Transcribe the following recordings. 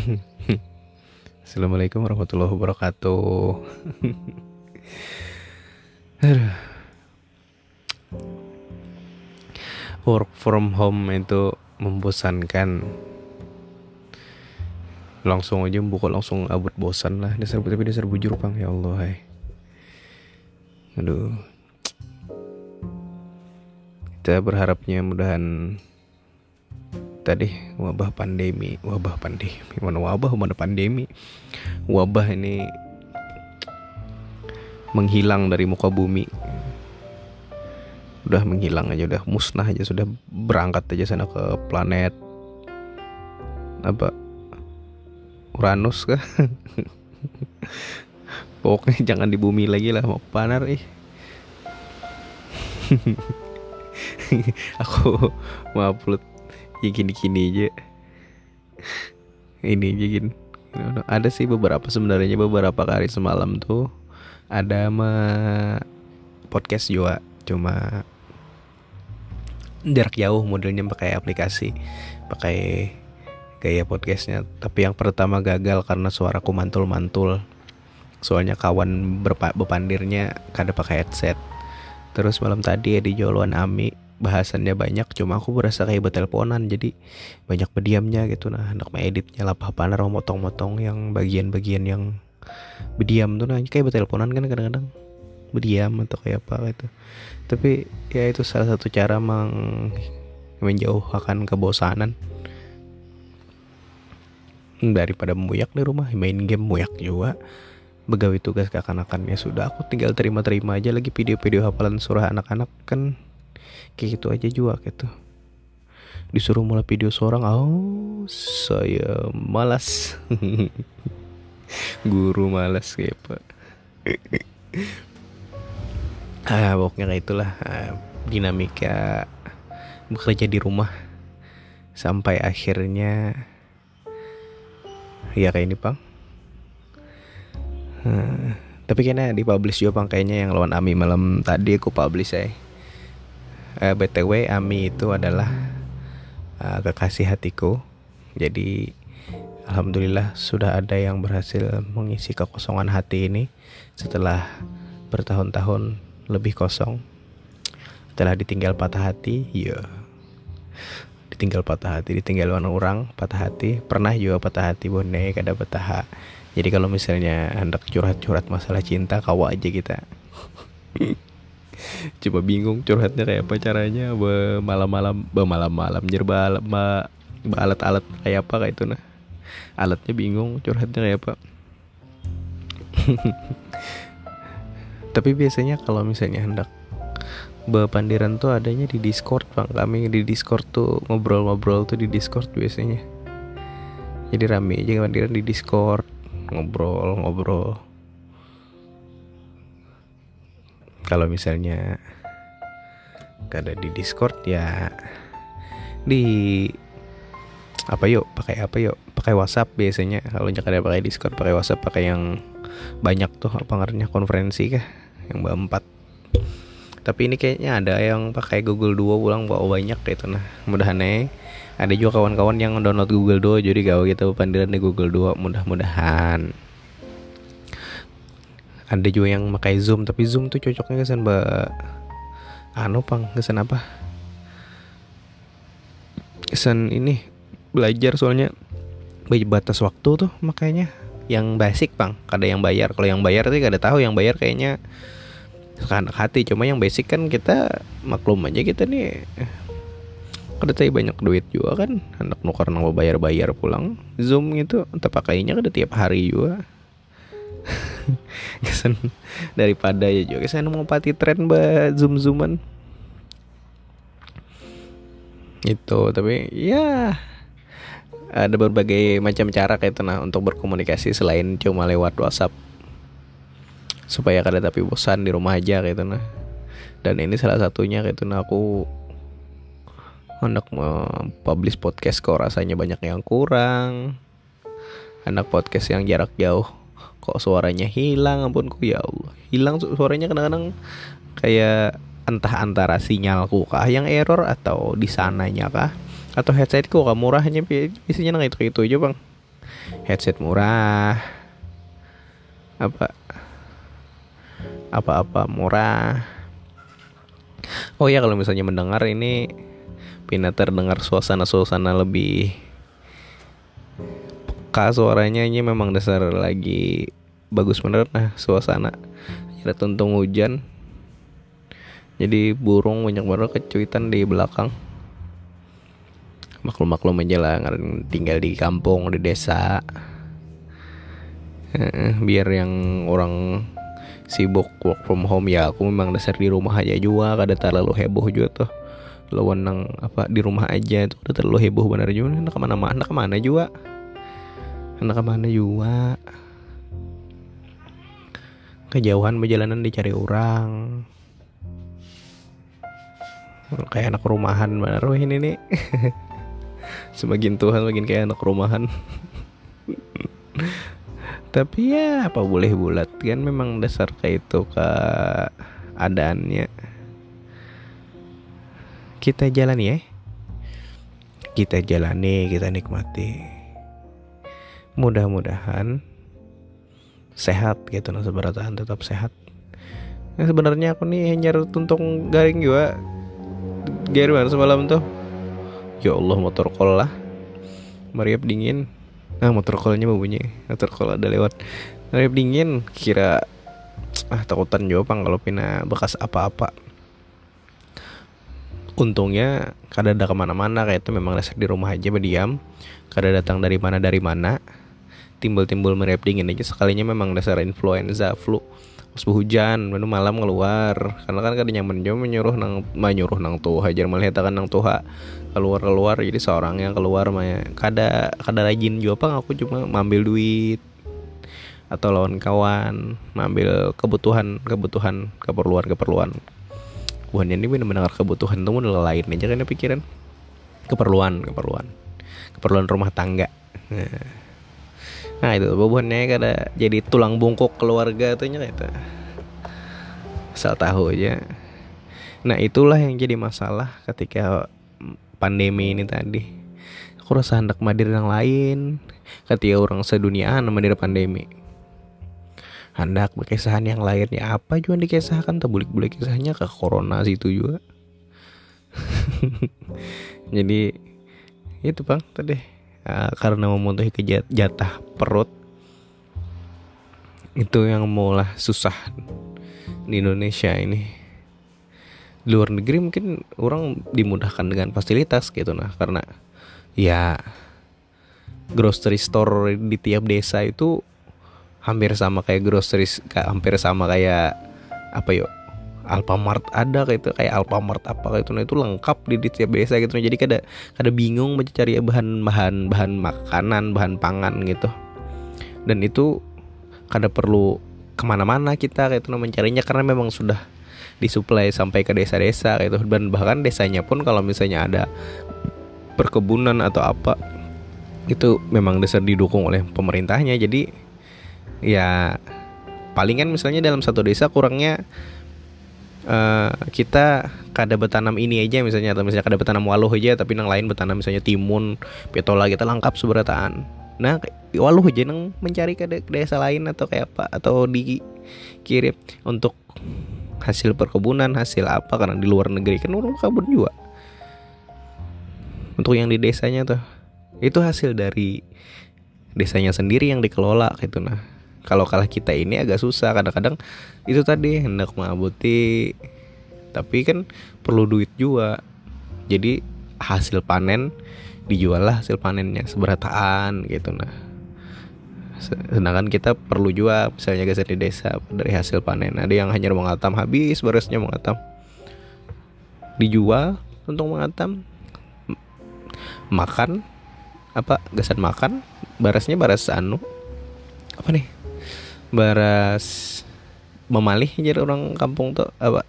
Assalamualaikum warahmatullahi wabarakatuh. Work from home itu membosankan. Langsung aja buka langsung abut bosan lah. Dasar tapi dasar bujur pang ya Allah. Hai. Aduh. Kita berharapnya mudahan tadi wabah pandemi wabah pandemi mana wabah mana pandemi? Wabah ini menghilang dari muka bumi. Udah menghilang aja udah musnah aja sudah berangkat aja sana ke planet apa Uranus kah? Pokoknya jangan di bumi lagi lah mau panar ih. Aku mau upload ya gini-gini aja. Ini aja gini ada sih beberapa sebenarnya beberapa kali semalam tuh ada sama podcast juga cuma jarak jauh modelnya pakai aplikasi pakai gaya podcastnya. Tapi yang pertama gagal karena suaraku mantul-mantul. Soalnya kawan berpandirnya kada pakai headset. Terus malam tadi ya di Joluan Ami bahasannya banyak cuma aku berasa kayak berteleponan jadi banyak berdiamnya gitu. Nah anak editnya lah apa motong-motong yang bagian-bagian yang berdiam tuh. Nah kayak berteleponan kan kadang-kadang. Berdiam atau kayak apa gitu. Tapi ya itu salah satu cara meng menjauhkan kebosanan. Daripada muyak di rumah main game muyak juga. Begawi tugas kekanakannya sudah. Aku tinggal terima-terima aja lagi video-video hafalan surah anak-anak kan kayak gitu aja juga gitu disuruh mulai video seorang oh saya malas. Guru malas kayak apa. Ah pokoknya kayak itulah ah, dinamika bekerja di rumah sampai akhirnya ya kayak ini bang ah, tapi kayaknya dipublish juga bang kayaknya yang lawan Ami malam tadi aku publish ya uh, eh, btw Ami itu adalah uh, kekasih hatiku. Jadi alhamdulillah sudah ada yang berhasil mengisi kekosongan hati ini setelah bertahun-tahun lebih kosong. Setelah ditinggal patah hati ya ditinggal patah hati ditinggal orang patah hati. Pernah juga patah hati bonek ada patah jadi kalau misalnya hendak curhat-curhat masalah cinta kawa aja kita coba bingung curhatnya kayak apa caranya malam-malam malam-malam jerba alat-alat kayak apa kayak itu nah. Alatnya bingung curhatnya kayak apa. Tapi biasanya kalau misalnya hendak bepandiran tuh adanya di Discord bang. Kami di Discord tuh ngobrol-ngobrol tuh di Discord biasanya. Jadi rame aja pandiran di Discord ngobrol-ngobrol kalau misalnya ada di Discord ya di apa yuk? Pakai apa yuk? Pakai WhatsApp biasanya. Kalau jangan ada pakai Discord pakai WhatsApp pakai yang banyak tuh apa ngarnya konferensi kah? Yang empat tapi ini kayaknya ada yang pakai Google Duo pulang bawa banyak gitu nah mudah-mudahan ada juga kawan-kawan yang download Google Duo jadi gawe gitu pandiran di Google Duo. Mudah-mudahan ada juga yang pakai zoom tapi zoom tuh cocoknya kesan mbak anu pang kesan apa? Kesan ini belajar soalnya. Batas waktu tuh makanya yang basic pang ada yang bayar. Kalau yang bayar tuh ada tahu yang bayar kayaknya anak hati. Cuma yang basic kan kita maklum aja kita nih kada tadi banyak duit juga kan. Anak nukar mau bayar bayar pulang zoom gitu entah pakainya kada tiap hari juga kesan daripada ya juga kesan mau pati tren ba zoom zooman itu tapi ya ada berbagai macam cara kayak itu nah untuk berkomunikasi selain cuma lewat WhatsApp. Supaya kada tapi bosan di rumah aja kayak nah. Dan ini salah satunya kayak itu nah aku hendak publish podcast kok rasanya banyak yang kurang. Anak podcast yang jarak jauh kok suaranya hilang? Ampunku ya Allah. Hilang suaranya kadang-kadang kayak entah antara sinyalku kah yang error atau di sananya kah? Atau headsetku kah murahnya isinya nang itu itu aja bang. Headset murah. Apa? Apa-apa murah. Oh ya kalau misalnya mendengar ini Pina terdengar suasana-suasana lebih peka suaranya ini memang dasar lagi bagus bener nah suasana. Ada tuntung hujan. Jadi burung banyak banget kecuitan di belakang. Maklum-maklum aja lah tinggal di kampung di desa. Biar yang orang sibuk work from home ya aku memang dasar di rumah aja juga kada terlalu heboh juga tuh. Lawan nang apa di rumah aja itu udah terlalu heboh benar juga. Anak ke mana mana anak ke mana juga anak ke mana juga kejauhan perjalanan dicari orang. Kayak anak rumahan bener wah ini nih semakin Tuhan makin kayak anak rumahan. Tapi ya apa boleh bulat? Kan memang dasar kayak itu keadaannya kita jalani ya kita jalani kita nikmati mudah-mudahan sehat gitu nah seberatan tetap sehat. Nah, sebenarnya aku nih hanya tuntung garing juga. Garing semalam tuh. Ya Allah motor kol lah. Mariap dingin. Nah motor kolnya mau bunyi. Motor kol ada lewat. Mariap dingin kira ah takutan juga pang kalau pina bekas apa-apa. Untungnya kada ada ke mana-mana kayak itu memang dasar di rumah aja berdiam. Kada datang dari mana dari mana timbul-timbul merep dingin aja. Sekalinya memang dasar influenza flu. Pas hujan menu malam keluar. Karena kan kada nyaman juga menyuruh nang menyuruh nang tuh hajar melihat kan nang tuha keluar keluar jadi seorang yang keluar mah kada kada rajin juga apa aku cuma ngambil duit atau lawan kawan ngambil kebutuhan kebutuhan keperluan keperluan. Buahnya ini benar-benar kebutuhan tuh lain aja kan pikiran. Keperluan keperluan. Keperluan rumah tangga. Nah, nah itu buahnya kada jadi tulang bungkuk keluarga tuh itu asal tahu aja. Nah itulah yang jadi masalah ketika pandemi ini tadi. Aku rasa hendak madir yang lain. Ketika orang sedunia madir pandemi. Hendak berkesahan yang lainnya. Apa juga dikisahkan tak boleh boleh kisahnya ke corona situ juga. Jadi itu bang tadi uh, karena memenuhi jatah perut itu yang mulai susah di Indonesia ini. Di luar negeri mungkin orang dimudahkan dengan fasilitas gitu nah karena ya grocery store di tiap desa itu hampir sama kayak groceries hampir sama kayak apa yuk Alfamart ada kayak itu kayak Alfamart apa kayak itu. Nah itu lengkap di, di tiap desa gitu. Jadi kada kada bingung mencari bahan bahan bahan makanan bahan pangan gitu. Dan itu kada perlu ke mana-mana kita kayak itu mencarinya karena memang sudah disuplai sampai ke desa-desa kayak itu. Dan bahkan desanya pun kalau misalnya ada perkebunan atau apa itu memang dasar didukung oleh pemerintahnya. Jadi ya palingan misalnya dalam satu desa kurangnya uh, kita kada bertanam ini aja misalnya atau misalnya kada bertanam waluh aja tapi yang lain bertanam misalnya timun petola kita lengkap seberataan. Nah waluh aja nang mencari ke desa lain atau kayak apa atau dikirim untuk hasil perkebunan hasil apa karena di luar negeri kan orang kabur juga. Untuk yang di desanya tuh. Itu hasil dari desanya sendiri yang dikelola gitu nah kalau kalah kita ini agak susah. Kadang-kadang itu tadi hendak mengabuti tapi kan perlu duit juga. Jadi hasil panen dijual lah hasil panennya seberataan gitu. Nah sedangkan kita perlu juga misalnya geser di desa dari hasil panen. Ada yang hanya mengatam habis berasnya mengatam dijual untuk mengatam. Makan apa gasan makan barasnya baras anu. Apa nih baras memalih jadi orang kampung tuh apa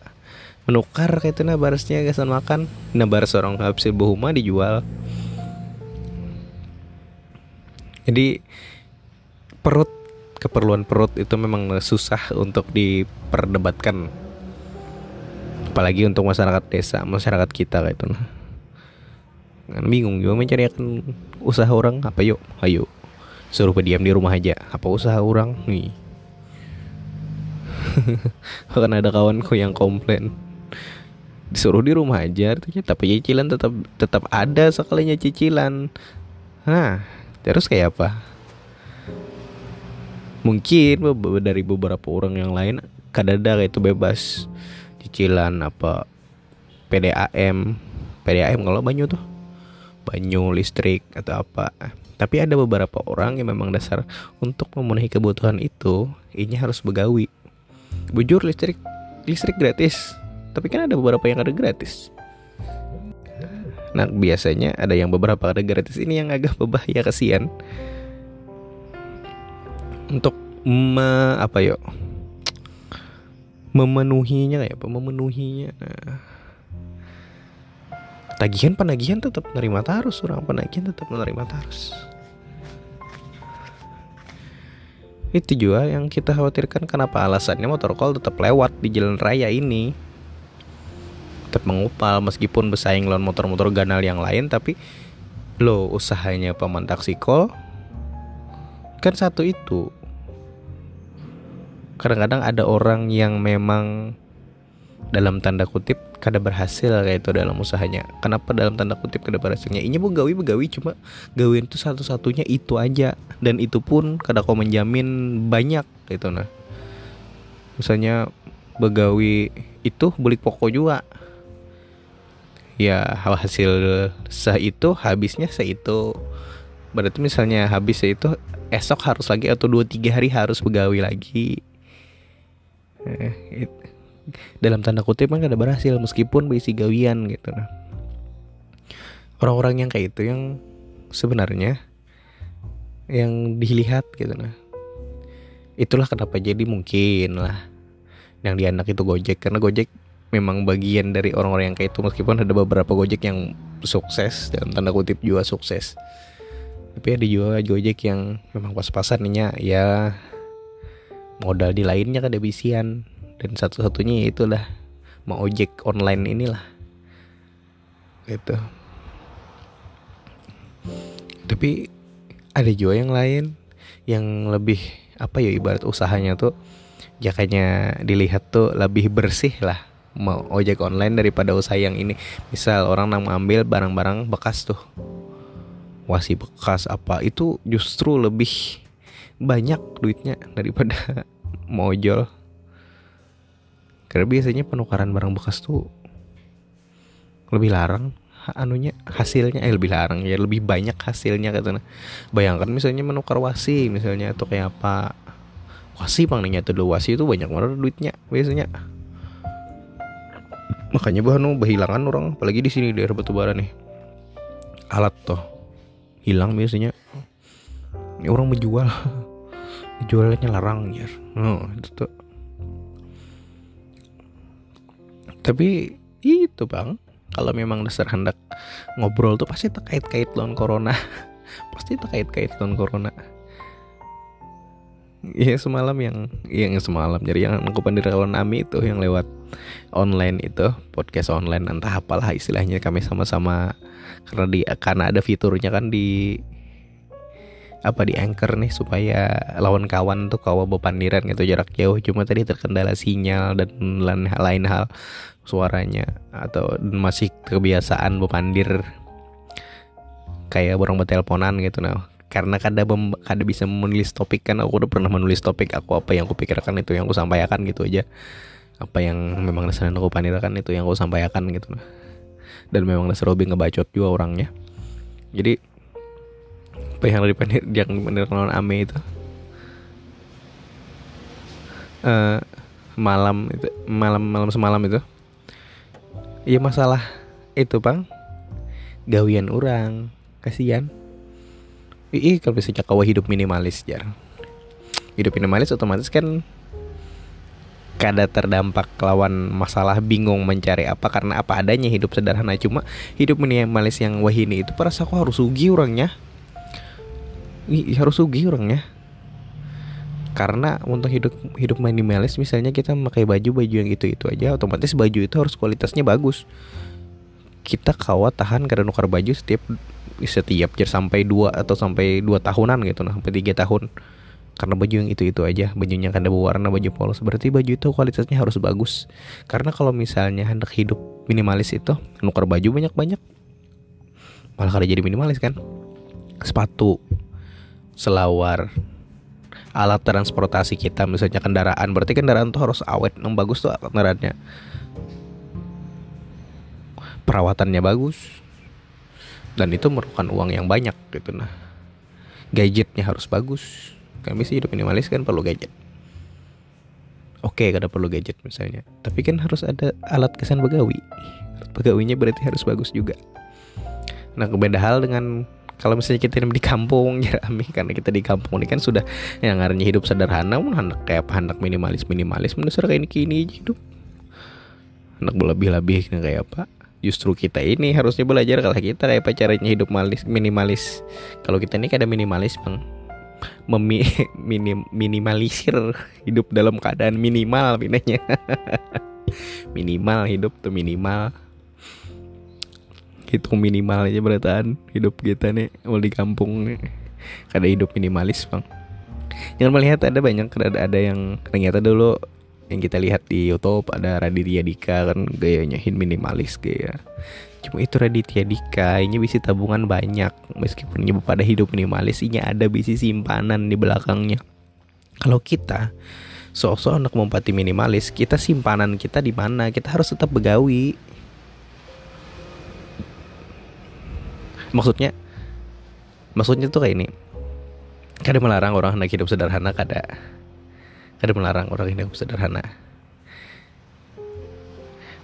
menukar kayak itu nah barasnya gasan makan. Nah baras orang habis buhuma dijual. Jadi perut keperluan perut itu memang susah untuk diperdebatkan. Apalagi untuk masyarakat desa masyarakat kita kayak itu nah bingung juga mencari usaha orang. Apa yuk? Ayo suruh berdiam di rumah aja. Apa usaha orang? Nih kan ada kawanku yang komplain disuruh di rumah aja tapi cicilan tetap tetap ada sekalinya cicilan. Nah terus kayak apa? Mungkin dari beberapa orang yang lain kadada itu bebas cicilan apa PDAM PDAM kalau banyu tuh banyu listrik atau apa. Tapi ada beberapa orang yang memang dasar untuk memenuhi kebutuhan itu ini harus begawi bujur listrik listrik gratis. Tapi kan ada beberapa yang ada gratis. Nah biasanya ada yang beberapa ada gratis. Ini yang agak berbahaya kasihan. Untuk me, apa yuk memenuhinya kayak apa? Memenuhinya. Nah, tagihan penagihan tetap menerima tarus orang penagihan tetap menerima tarus itu juga yang kita khawatirkan kenapa alasannya motor call tetap lewat di jalan raya ini. Tetap mengupal meskipun bersaing lawan motor-motor ganal yang lain tapi lo usahanya paman taksi call kan satu itu. Kadang-kadang ada orang yang memang dalam tanda kutip kada berhasil kayak itu dalam usahanya. Kenapa dalam tanda kutip kada berhasilnya? Ini begawi begawi cuma gawian itu satu-satunya itu aja. Dan itu pun kada kau menjamin banyak gitu nah. Misalnya begawi itu beli pokok juga. Ya hasil sah itu habisnya sah itu berarti misalnya habis itu esok harus lagi atau dua tiga hari harus begawi lagi. Eh, dalam tanda kutip kan ada berhasil meskipun berisi gawian gitu. Nah orang-orang yang kayak itu yang sebenarnya yang dilihat gitu. Nah itulah kenapa jadi mungkin lah yang di anak itu Gojek karena Gojek memang bagian dari orang-orang yang kayak itu meskipun ada beberapa Gojek yang sukses dalam tanda kutip juga sukses. Tapi ada juga Gojek yang memang pas-pasan ya modal di lainnya kan bisian dan satu-satunya itulah mau ojek online inilah. Gitu. Tapi ada juga yang lain yang lebih apa ya ibarat usahanya tuh jakanya dilihat tuh lebih bersih lah mau ojek online daripada usaha yang ini. Misal orang nang mengambil barang-barang bekas tuh. Wasi bekas apa itu justru lebih banyak duitnya daripada jual karena biasanya penukaran barang bekas tuh lebih larang anunya hasilnya eh lebih larang ya lebih banyak hasilnya katanya bayangkan misalnya menukar wasi misalnya atau kayak apa wasi pangnya tuh wasi itu banyak banget duitnya biasanya. Makanya bahan berhilangan orang apalagi di sini daerah batubara nih alat tuh hilang biasanya. Ini orang menjual jualnya larang ya oh, itu tuh tapi itu bang. Kalau memang dasar hendak ngobrol tuh pasti terkait-kait lawan corona. Pasti terkait-kait lawan corona. Iya semalam yang yang semalam. Jadi yang aku pandiri lawan Ami itu yang lewat online itu podcast online entah apalah istilahnya. Kami sama-sama karena di karena ada fiturnya kan di apa di anchor nih supaya lawan kawan tuh kawa bepandiran gitu jarak jauh. Cuma tadi terkendala sinyal dan lain hal lain hal suaranya atau masih kebiasaan bepandir kayak orang berteleponan gitu. Nah karena kada bem, kada bisa menulis topik kan aku udah pernah menulis topik aku apa yang aku pikirkan itu yang aku sampaikan gitu aja. Apa yang memang dasarnya aku pandirkan itu yang aku sampaikan gitu. Nah dan memang dasar hobi ngebacot juga orangnya. Jadi apa yang dari pandir yang non ame itu. Uh, malam itu malam malam semalam itu. Iya masalah itu bang. Gawian orang kasihan. Ih kalau bisa cakawa hidup minimalis jar. Hidup minimalis otomatis kan kada terdampak lawan masalah bingung mencari apa karena apa adanya hidup sederhana. Cuma hidup minimalis yang wahini itu perasa aku harus rugi orangnya Ih, harus rugi orangnya karena untuk hidup hidup minimalis misalnya kita memakai baju baju yang itu itu aja otomatis baju itu harus kualitasnya bagus. Kita kawat tahan karena nukar baju setiap setiap jadi sampai dua atau sampai dua tahunan gitu nah sampai tiga tahun. Karena baju yang itu itu aja bajunya kan ada warna baju polos. Berarti baju itu kualitasnya harus bagus. Karena kalau misalnya hendak hidup minimalis itu nukar baju banyak banyak malah kada jadi minimalis kan? Sepatu selawar. Alat transportasi kita misalnya kendaraan berarti kendaraan tuh harus awet yang bagus tuh kendaraannya. Perawatannya bagus. Dan itu merupakan uang yang banyak gitu. Nah gadgetnya harus bagus. Kami sih hidup minimalis kan perlu gadget. Oke kada perlu gadget misalnya. Tapi kan harus ada alat kesan begawi. Begawinya berarti harus bagus juga. Nah beda hal dengan kalau misalnya kita di kampung jerami karena kita di kampung ini kan sudah yang ngarannya hidup sederhana pun hendak kayak apa hendak minimalis minimalis mendasar kayak ini kini hidup. Hendak berlebih-lebih kayak apa. Justru kita ini harusnya belajar kalau kita kayak apa caranya hidup malis minimalis. Kalau kita ini kan ada minimalis bang. Memi, minim, minimalisir hidup dalam keadaan minimal pinanya minimal hidup tuh minimal hitung minimal aja berataan hidup kita nih mau di kampung nih. Kada hidup minimalis bang. Jangan melihat ada banyak ada ada yang ternyata dulu yang kita lihat di YouTube ada Raditya Dika kan gayanya minimalis gaya. Cuma itu Raditya Dika ini bisa tabungan banyak. Meskipun nyebut pada hidup minimalis ini ada bisi simpanan di belakangnya. Kalau kita sok-sok anak mempati minimalis kita simpanan kita di mana? Kita harus tetap begawi maksudnya maksudnya tuh kayak ini. Kada melarang orang hendak hidup sederhana kada kada melarang orang hidup sederhana.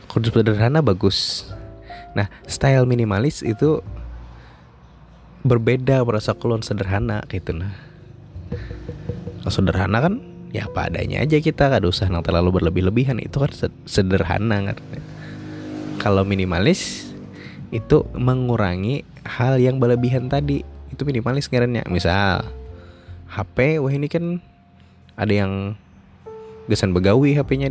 Hidup sederhana bagus. Nah style minimalis itu berbeda merasa kulon sederhana gitu nah. Sederhana kan ya apa adanya aja kita kada usah nang terlalu berlebih-lebihan. Itu kan sederhana kan kalau minimalis itu mengurangi hal yang berlebihan tadi. Itu minimalis ngarannya. Misal HP wah ini kan ada yang gesan begawi HP-nya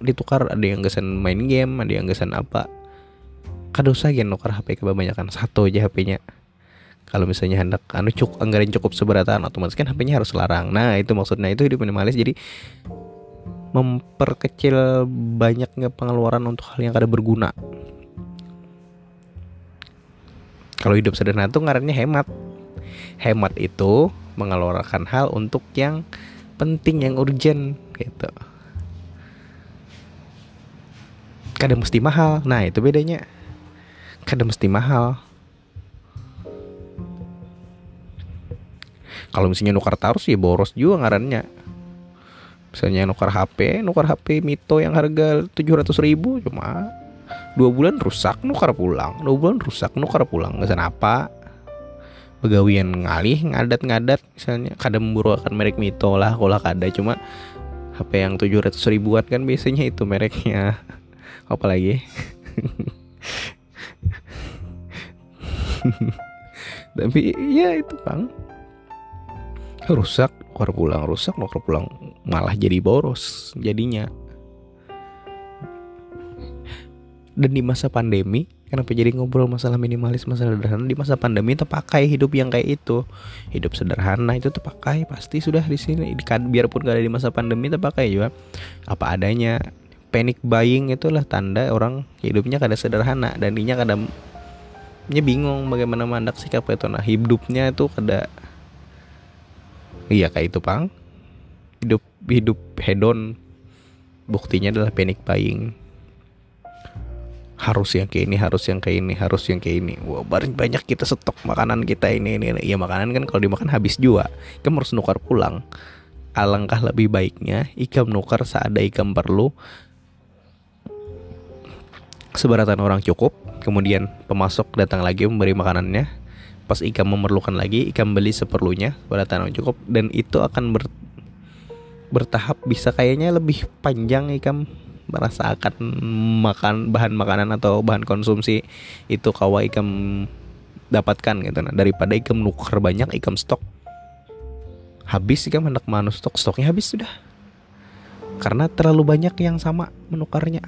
ditukar. Ada yang gesan main game ada yang gesan apa. Usah gen nukar HP kebanyakan. Satu aja HP-nya kalau misalnya hendak anu cuk anggaran cukup seberatan otomatis kan HP-nya harus larang. Nah itu maksudnya itu hidup minimalis. Jadi memperkecil banyaknya pengeluaran untuk hal yang kada berguna kalau hidup sederhana itu ngarannya hemat. Hemat itu mengeluarkan hal untuk yang penting yang urgent gitu. Kadang mesti mahal. Nah itu bedanya. Kadang mesti mahal. Kalau misalnya nukar tarus ya boros juga ngarannya. Misalnya nukar HP nukar HP Mito yang harga 700 ribu cuma dua bulan rusak nukar pulang. Dua bulan rusak nukar pulang. Nggak apa. Pegawian ngalih ngadat-ngadat. Misalnya kadang akan merek Mito lah kalau kada cuma HP yang 700 ribuan kan biasanya itu mereknya. Apa lagi? Tapi ya itu bang. Rusak nukar pulang rusak nukar pulang. Malah jadi boros jadinya dan di masa pandemi kenapa jadi ngobrol masalah minimalis masalah sederhana? Di masa pandemi terpakai hidup yang kayak itu. Hidup sederhana itu terpakai pasti sudah di sini. Biarpun gak ada di masa pandemi terpakai juga. Apa adanya. Panic buying itulah tanda orang hidupnya kada sederhana. Dan inya kada nya bingung bagaimana mandak sikap itu. Nah hidupnya itu kada iya kayak itu pang. Hidup hidup hedon buktinya adalah panic buying harus yang kayak ini harus yang kayak ini harus yang kayak ini. Wah wow, banyak kita stok makanan kita ini ini, ini. ya makanan kan kalau dimakan habis juga kan harus nukar pulang. Alangkah lebih baiknya ikam nukar seada ikam perlu. Sebaratan orang cukup kemudian pemasok datang lagi memberi makanannya. Pas ikam memerlukan lagi ikam beli seperlunya sebaratan orang cukup. Dan itu akan ber, bertahap bisa kayaknya lebih panjang ikam merasakan makan bahan makanan atau bahan konsumsi itu kawa ikam dapatkan gitu. Nah daripada ikam nuker banyak ikam stok habis ikam hendak manu stok stoknya habis sudah. Karena terlalu banyak yang sama menukarnya.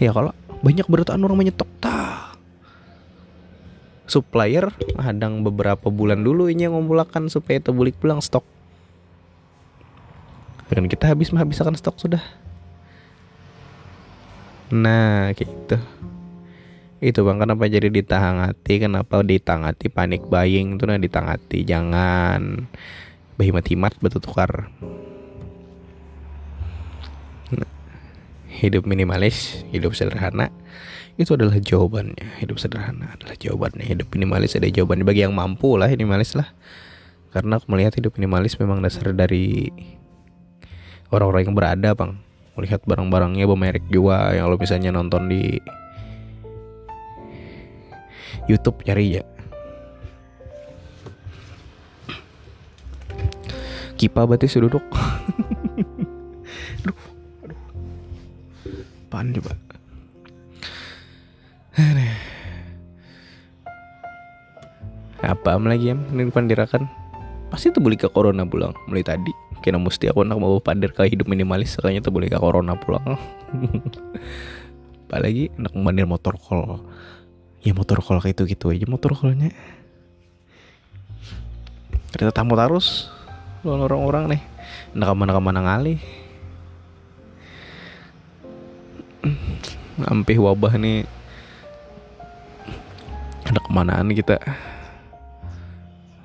Ya kalau banyak berarti orang menyetok ta. Supplier hadang beberapa bulan dulu ini yang supaya terbulik pulang stok dan kita habis menghabiskan stok sudah. Nah gitu. Itu bang kenapa jadi ditangati kenapa ditangati panik buying itu nah ditangati jangan. Behimat-himat betul tukar nah, hidup minimalis hidup sederhana. Itu adalah jawabannya. Hidup sederhana adalah jawabannya. Hidup minimalis ada jawabannya. Bagi yang mampu lah minimalis lah. Karena aku melihat hidup minimalis memang dasar dari orang-orang yang berada bang. Melihat barang-barangnya bermerek juga yang lo misalnya nonton di YouTube cari ya. Kipa berarti duduk. Aduh, aduh. Apaan coba Apa lagi ya Ini depan dirakan. Pasti tuh beli ke corona pulang Mulai tadi kena mesti aku nak mau padir ke hidup minimalis Sekalinya tuh boleh ke corona pulang. Apalagi nak mandir motor kol ya motor kol kayak itu gitu aja motor kolnya ternyata tamu terus orang-orang nih. Nak ke mana ke mana ngali Ampih wabah nih. Ada kemanaan kita.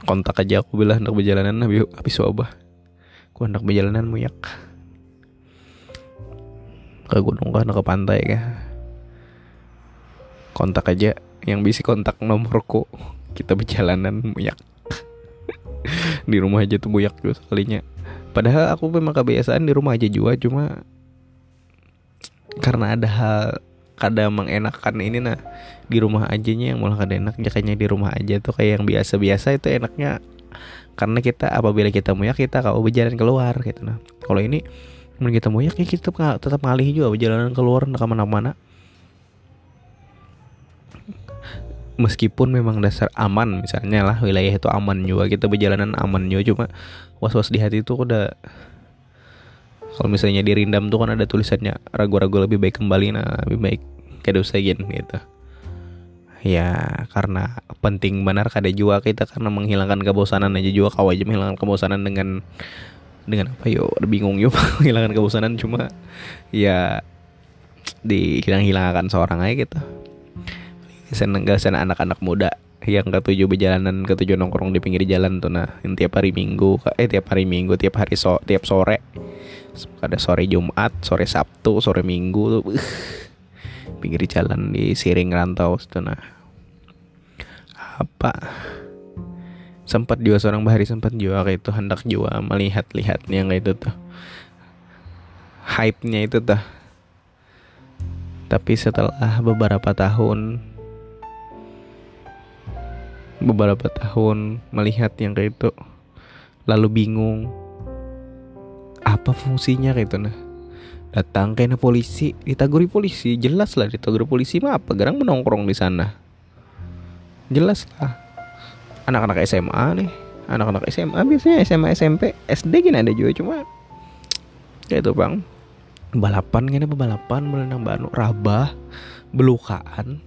Kontak aja aku bilang hendak perjalanan habis habis wabah ku hendak perjalanan muyak ke gunung kan ke pantai kah? Kontak aja yang bisa kontak nomorku. Kita perjalanan muyak di rumah aja tuh muyak juga sekalinya. Padahal aku memang kebiasaan di rumah aja juga cuma karena ada hal kada mengenakan ini nah di rumah aja nya yang malah kada enak. Jakanya di rumah aja tuh kayak yang biasa-biasa itu enaknya karena kita apabila kita muyak kita kalau berjalan keluar gitu. Nah kalau ini mungkin kita muyak ya kita tetap, tetap ngalih juga perjalanan keluar ke mana-mana meskipun memang dasar aman misalnya lah wilayah itu aman juga kita berjalanan aman juga cuma was-was di hati itu udah kalau misalnya dirindam tuh kan ada tulisannya ragu-ragu lebih baik kembali nah lebih baik kayak gitu ya karena penting benar kada juga kita karena menghilangkan kebosanan aja. Juga kau aja menghilangkan kebosanan dengan dengan apa yo? Bingung yo menghilangkan kebosanan cuma ya dihilang-hilangkan seorang aja gitu. Seneng gak sana anak-anak muda yang ketujuh berjalanan ketujuh nongkrong di pinggir jalan tuh nah yang tiap hari minggu eh tiap hari minggu tiap hari so tiap sore. Ada sore Jumat sore Sabtu sore Minggu tuh pinggir jalan di Siring Rantau tuh nah apa? Sempat juga seorang bahari sempat juga kayak itu hendak juga melihat-lihatnya kayak itu tuh. Hype-nya itu tuh. Tapi setelah beberapa tahun beberapa tahun melihat yang kayak itu lalu bingung apa fungsinya kayak itu nah? Datang kayaknya polisi ditaguri polisi jelas lah ditaguri polisi mah apa? Garang menongkrong di sana jelas lah. Anak-anak SMA nih. Anak-anak SMA biasanya SMA SMP SD gini ada juga cuma kayak itu bang. Balapan gini balapan melenang banu rabah belukaan.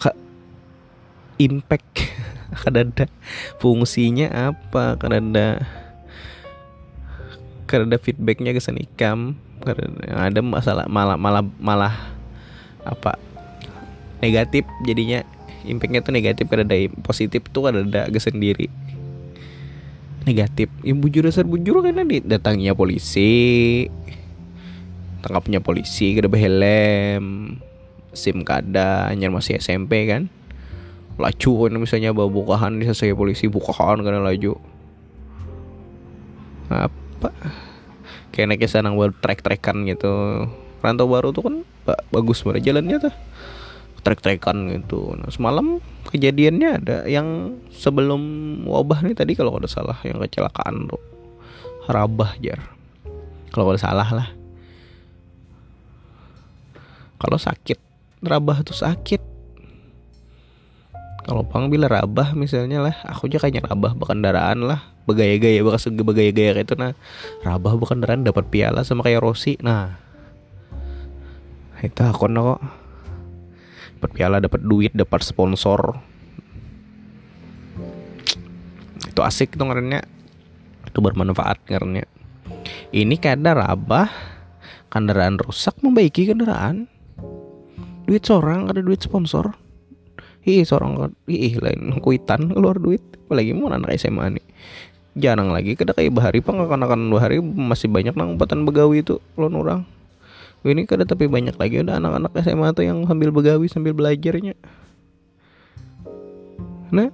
Ke impact kada ada fungsinya apa kada ada kada ada feedbacknya ke senikam kada ada masalah malah malah malah apa negatif jadinya impactnya tuh negatif kada ada positif tuh ada ke sendiri. Negatif. Ya bujur dasar bujur karena datangnya polisi tangkapnya polisi kada helm sim kada hanya masih SMP kan. Laju kan misalnya bawa bukahan selesai polisi bukahan karena laju. Apa? Kayak naik sana buat trek-trekan gitu. Rantau baru tuh kan bagus banget jalannya tuh trek-trekan gitu. Nah, semalam kejadiannya ada yang sebelum wabah nih tadi kalau ada salah yang kecelakaan tuh Rabah jar. Kalau ada salah lah. Kalau sakit, Rabah tuh sakit. Kalau Pang bila Rabah misalnya lah, aku aja kayaknya Rabah berkendaraan lah, bergaya-gaya, bekas bergaya-gaya kayak itu nah. Rabah berkendaraan dapat piala sama kayak Rossi. Nah, itu aku kok dapat piala dapat duit dapat sponsor. Itu asik tuh ngarannya itu bermanfaat ngarannya ini kadar apa kendaraan rusak membaiki kendaraan. Duit seorang ada duit sponsor. Ih seorang ih lain kuitan keluar duit. Apalagi mau anak SMA nih. Jarang lagi kada kayak bahari pang akan bahari masih banyak nang empatan begawi itu lo orang ini kada tapi banyak lagi. Udah anak-anak SMA tuh yang sambil begawi sambil belajarnya. Nah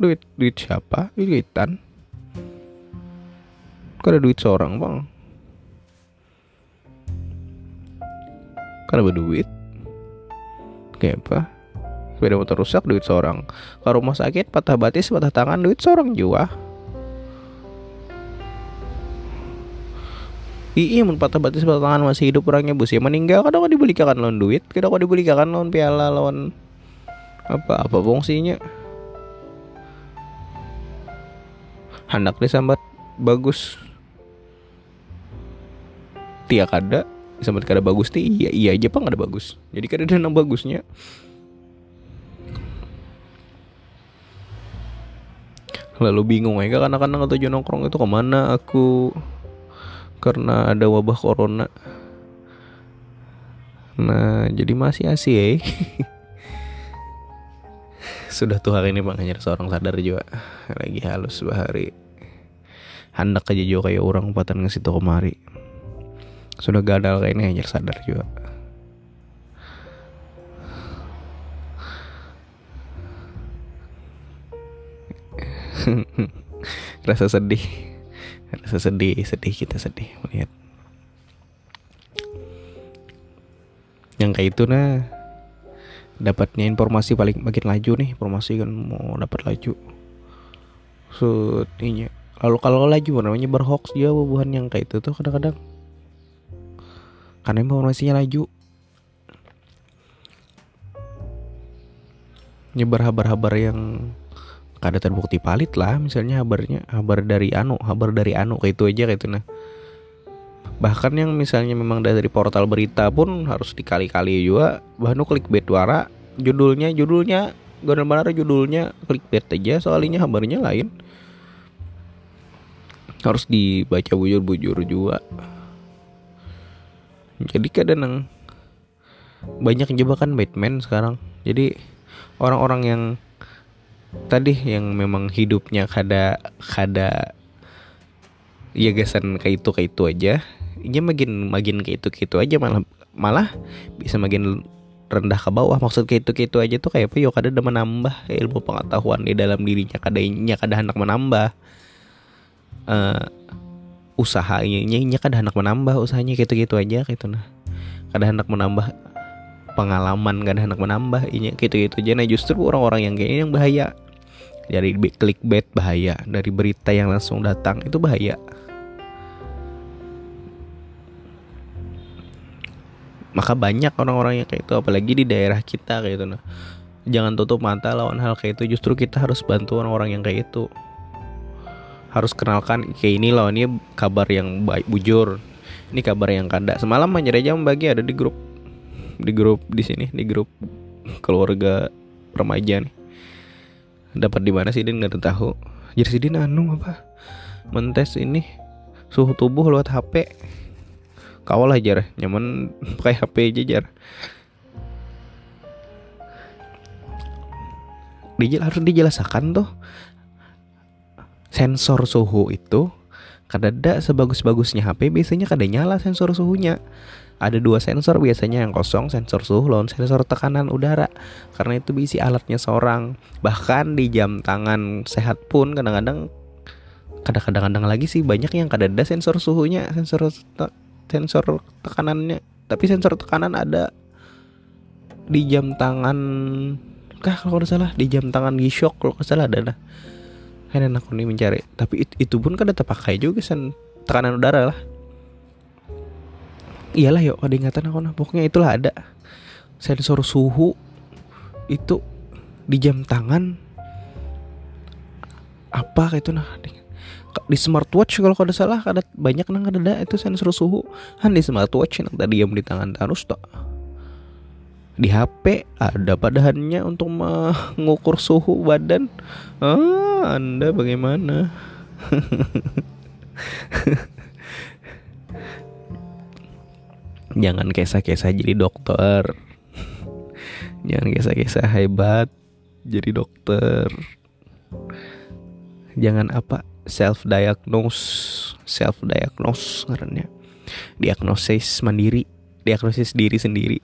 duit duit siapa? Duitan. Kada duit seorang bang? Kada berduit kayak apa sepeda motor rusak duit seorang. Ke rumah sakit patah batis patah tangan duit seorang juga Iya, mun patah batis patah tangan masih hidup orangnya bus ya meninggal kadang kau dibelikan lawan duit, kadang kau dibelikan lawan piala lawan apa apa fungsinya. Hendak disambat bagus. Tiak ada sambat kada bagus ti iya iya aja pang ada bagus. Jadi kada ada yang bagusnya. Lalu bingung ya karena kadang tujuan nongkrong itu ke mana aku karena ada wabah corona. Nah jadi masih asih ya sudah tuh hari ini bang hanya seorang sadar juga lagi halus bahari. Hendak aja juga kayak orang empatan ngasih tuh kemari sudah gadal kayak ini hanya sadar juga rasa sedih rasa sedih sedih kita sedih melihat. Yang kayak itu nah dapatnya informasi paling makin laju nih informasi kan mau dapat laju. So ini lalu kalau laju namanya berhoax dia bukan yang kayak itu tuh kadang-kadang. Karena informasinya laju. Nyebar habar-habar yang kada terbukti palit lah misalnya kabarnya kabar dari anu kabar dari anu kayak itu aja kayak itu nah. Bahkan yang misalnya memang dari portal berita pun harus dikali-kali juga bahkan klik wara judulnya judulnya benar-benar judulnya klik clickbait aja soalnya kabarnya lain. Harus dibaca bujur-bujur juga. Jadi kadang banyak jebakan Batman sekarang. Jadi orang-orang yang tadi yang memang hidupnya kada kada ya gasan kayak itu kayak itu aja ini makin makin kayak itu kayak itu aja malah malah bisa makin rendah ke bawah. Maksud kayak itu kayak itu aja tuh kayak apa? Yo kada ada menambah ilmu pengetahuan di dalam dirinya kada nya kada hendak menambah uh, usahanya nya kada hendak menambah usahanya kayak itu itu aja kayak itu nah. Kada hendak menambah pengalaman kada hendak menambah ini kayak itu itu aja. Nah justru orang-orang yang kayak ini yang bahaya dari clickbait bahaya. Dari berita yang langsung datang itu bahaya. Maka banyak orang-orang yang kayak itu apalagi di daerah kita kayak itu nah. Jangan tutup mata lawan hal kayak itu. Justru kita harus bantu orang-orang yang kayak itu. Harus kenalkan kayak ini loh ini kabar yang baik bujur. Ini kabar yang kanda. Semalam aja aja membagi ada di grup di grup di sini di grup keluarga remaja nih dapat di mana sih Din? Nggak tahu. Jadi si Din anu apa? Mentes ini suhu tubuh lewat HP kawal aja nyaman pakai HP aja jar. Dijel, harus dijelaskan tuh. Sensor suhu itu kadada sebagus-bagusnya HP biasanya kada nyala sensor suhunya ada dua sensor biasanya yang kosong sensor suhu lawan sensor tekanan udara. Karena itu bisi alatnya seorang. Bahkan di jam tangan sehat pun kadang-kadang kadang-kadang lagi sih banyak yang kada ada sensor suhunya sensor te sensor tekanannya. Tapi sensor tekanan ada di jam tangan kah kalau tidak salah di jam tangan G-Shock kalau tidak salah ada lah. Kan aku nih mencari. Tapi itu pun kada terpakai juga sen tekanan udara lah iyalah yuk ada ingatan aku nah. Pokoknya itulah ada. Sensor suhu itu di jam tangan. Apa itu nah? Di smartwatch kalau kada salah ada banyak nang ada itu sensor suhu. Kan di smartwatch yang tadi yang di tangan terus tak di HP ada padahannya untuk mengukur suhu badan. Ah anda bagaimana jangan kisah-kisah jadi dokter. Jangan kisah-kisah hebat jadi dokter. Jangan apa self diagnose self diagnose karena diagnosis mandiri. Diagnosis diri sendiri.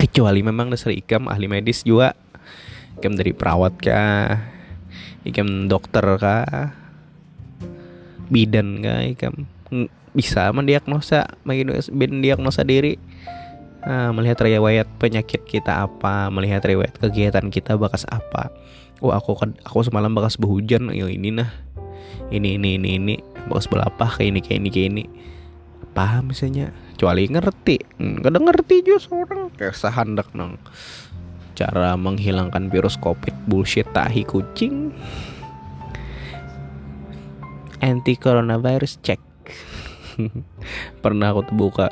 Kecuali memang dasar ikam ahli medis juga. Ikam dari perawat kah? Ikam dokter kah? Bidan kah ikam bisa mendiagnosa mendiagnosa diri. Nah, melihat riwayat penyakit kita apa melihat riwayat kegiatan kita bakas apa. Oh aku kan aku semalam bakas berhujan yo ini nah. Ini ini ini ini. Bakas belapah kayak ini kayak ini kayak ini. Paham misalnya? Kecuali ngerti. Kadang ngerti juga seorang. Kayak sehandak nang cara menghilangkan virus covid bullshit tahi kucing. Anti coronavirus check pernah aku tuh buka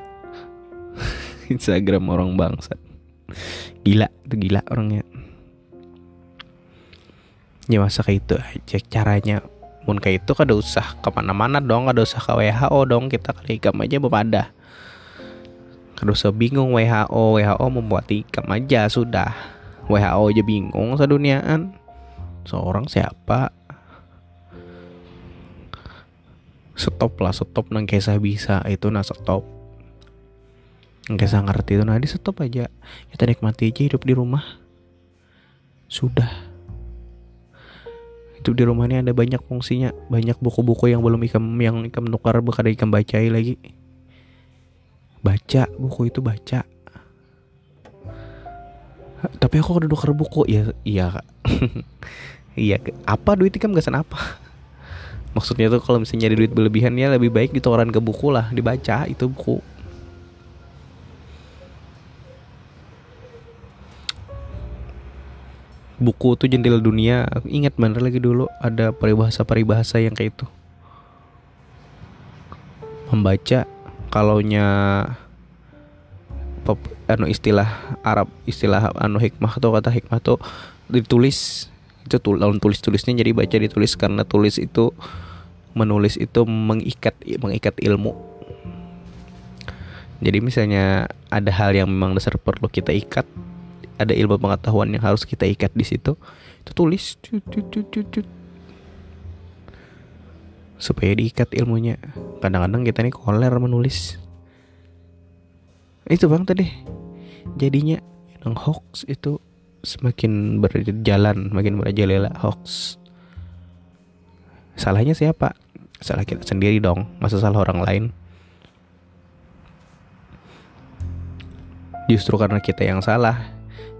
Instagram orang bangsat gila tuh gila orangnya. Ya masa kayak itu aja caranya. Mun kayak itu kada usah ke mana-mana dong kada usah ke WHO dong. Kita kali ikam aja bepada kada usah bingung WHO WHO membuat ikam aja sudah. WHO aja bingung seduniaan. Seorang siapa stop lah stop nang kisah bisa itu nah stop. Nang kisah ngerti itu nah di stop aja. Kita nikmati aja hidup di rumah. Sudah. Itu di rumah ini ada banyak fungsinya banyak buku-buku yang belum ikam yang ikam nukar ada ikam bacai lagi. Baca buku itu baca. Tapi aku udah nukar buku ya iya iya apa duit ikam gak apa maksudnya tuh kalau misalnya nyari duit berlebihan ya lebih baik ditoran ke buku lah dibaca itu buku. Buku tuh jendela dunia. Aku ingat bener lagi dulu ada peribahasa-peribahasa yang kayak itu. Membaca kalaunya pop, anu istilah Arab istilah anu hikmah atau kata hikmah tuh ditulis itu tul tulis tulisnya jadi baca ditulis karena tulis itu menulis itu mengikat mengikat ilmu. Jadi misalnya ada hal yang memang dasar perlu kita ikat ada ilmu pengetahuan yang harus kita ikat di situ itu tulis. Cut, cut, cut, cut, cut. supaya diikat ilmunya. Kadang-kadang kita nih koler menulis. Itu bang tadi. Jadinya yang hoax itu semakin berjalan makin merajalela hoax. Salahnya siapa? Salah kita sendiri dong. Masa salah orang lain? Justru karena kita yang salah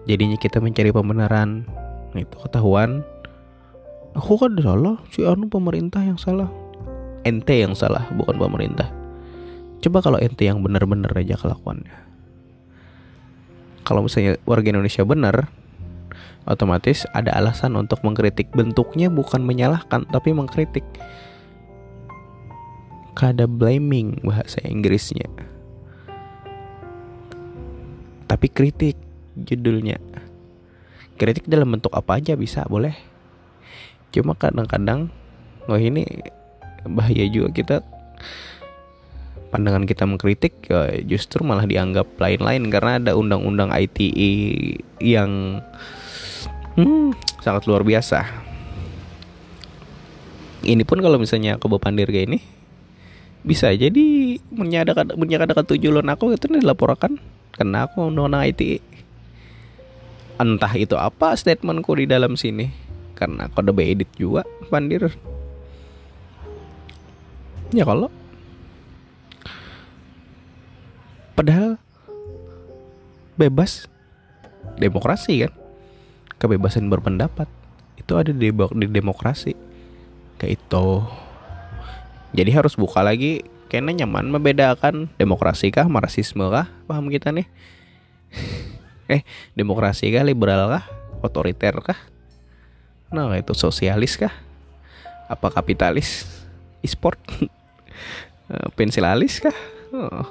jadinya kita mencari pembenaran. Itu ketahuan. Aku kan salah si anu pemerintah yang salah. Ente yang salah bukan pemerintah. Coba kalau ente yang benar-benar aja kelakuannya. Kalau misalnya warga Indonesia benar otomatis ada alasan untuk mengkritik. Bentuknya bukan menyalahkan tapi mengkritik. Kada blaming bahasa Inggrisnya. Tapi kritik judulnya. Kritik dalam bentuk apa aja bisa boleh. Cuma kadang-kadang oh ini bahaya juga kita. Pandangan kita mengkritik ya justru malah dianggap lain-lain. Karena ada undang-undang ITE yang hmm, sangat luar biasa. Ini pun kalau misalnya ke Pandir kayak ini bisa jadi menyadakan menyadakan tujuan aku itu dilaporkan. Karena aku undang-undang ITE entah itu apa statementku di dalam sini. Karena kode edit juga pandir. Ya kalau. Padahal bebas demokrasi kan kebebasan berpendapat itu ada di, di demokrasi. Kayak itu. Jadi harus buka lagi kayaknya nyaman membedakan demokrasi kah marxisme kah? Paham kita nih? Eh demokrasi kah liberal kah otoriter kah? Nah itu sosialis kah? Apa kapitalis? E-sport? Eh, pensilalis kah? Oh,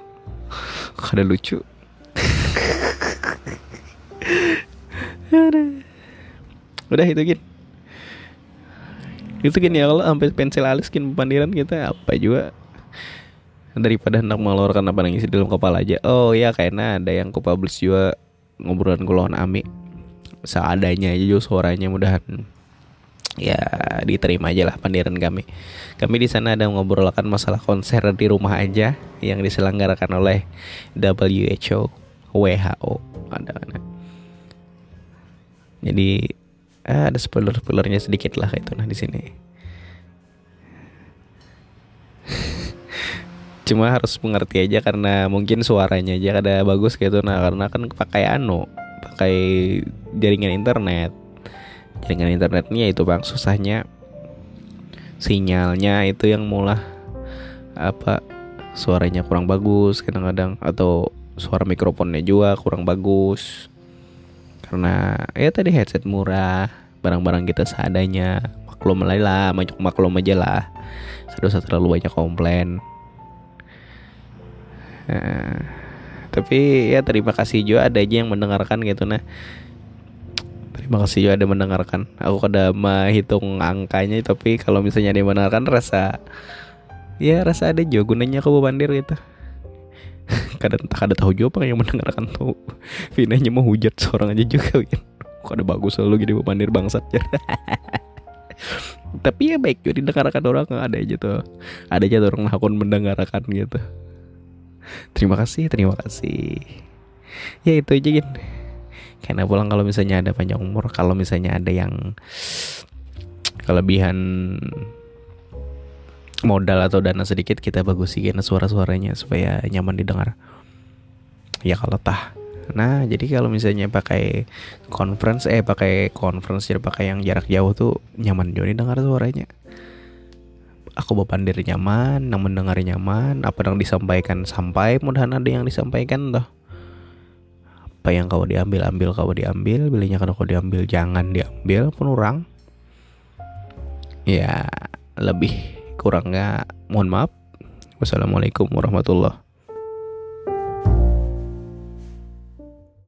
ada lucu udah itu gin. Itu gini ya kalau sampai pensil alis gin pandiran kita apa juga? Daripada hendak mengeluarkan apa nangis di dalam kepala aja. Oh ya karena ada yang ku publish juga ngobrolan kulon Ami. Seadanya aja juga suaranya mudahan. Ya diterima aja lah pandiran kami. Kami di sana ada mengobrolkan masalah konser di rumah aja yang diselenggarakan oleh WHO WHO ada jadi ada spoiler spoilernya sedikit lah itu nah di sini. Cuma harus mengerti aja karena mungkin suaranya aja ada bagus gitu nah karena kan pakai anu pakai jaringan internet. Jaringan internetnya itu bang susahnya sinyalnya itu yang mulah apa suaranya kurang bagus kadang-kadang atau suara mikrofonnya juga kurang bagus karena ya tadi headset murah barang-barang kita seadanya. Maklum lah maklum aja lah. Sudah terlalu banyak komplain. Nah, tapi ya terima kasih juga ada aja yang mendengarkan gitu nah. Terima kasih juga ada mendengarkan. Aku kada menghitung angkanya tapi kalau misalnya ada yang mendengarkan rasa ya rasa ada juga gunanya aku bandir gitu kadang tak ada tahu juga yang mendengarkan tuh Vinanya mau hujat seorang aja juga kan kok ada bagus selalu gini bandir bangsat ya? Tapi ya baik juga didengarkan orang ada aja tuh. Ada aja tuh orang akun mendengarkan gitu. Terima kasih terima kasih. Ya itu aja gin. Karena pulang kalau misalnya ada panjang umur kalau misalnya ada yang kelebihan modal atau dana sedikit kita bagusin suara-suaranya supaya nyaman didengar. Ya kalau tah. Nah jadi kalau misalnya pakai conference eh pakai conference jadi pakai yang jarak jauh tuh nyaman juga didengar suaranya. Aku bepandir nyaman, yang mendengar nyaman, apa yang disampaikan sampai mudahan ada yang disampaikan toh. Apa yang kau diambil ambil kau diambil, belinya kalau kau diambil jangan diambil pun orang. Ya lebih kurangnya mohon maaf. Wassalamualaikum warahmatullahi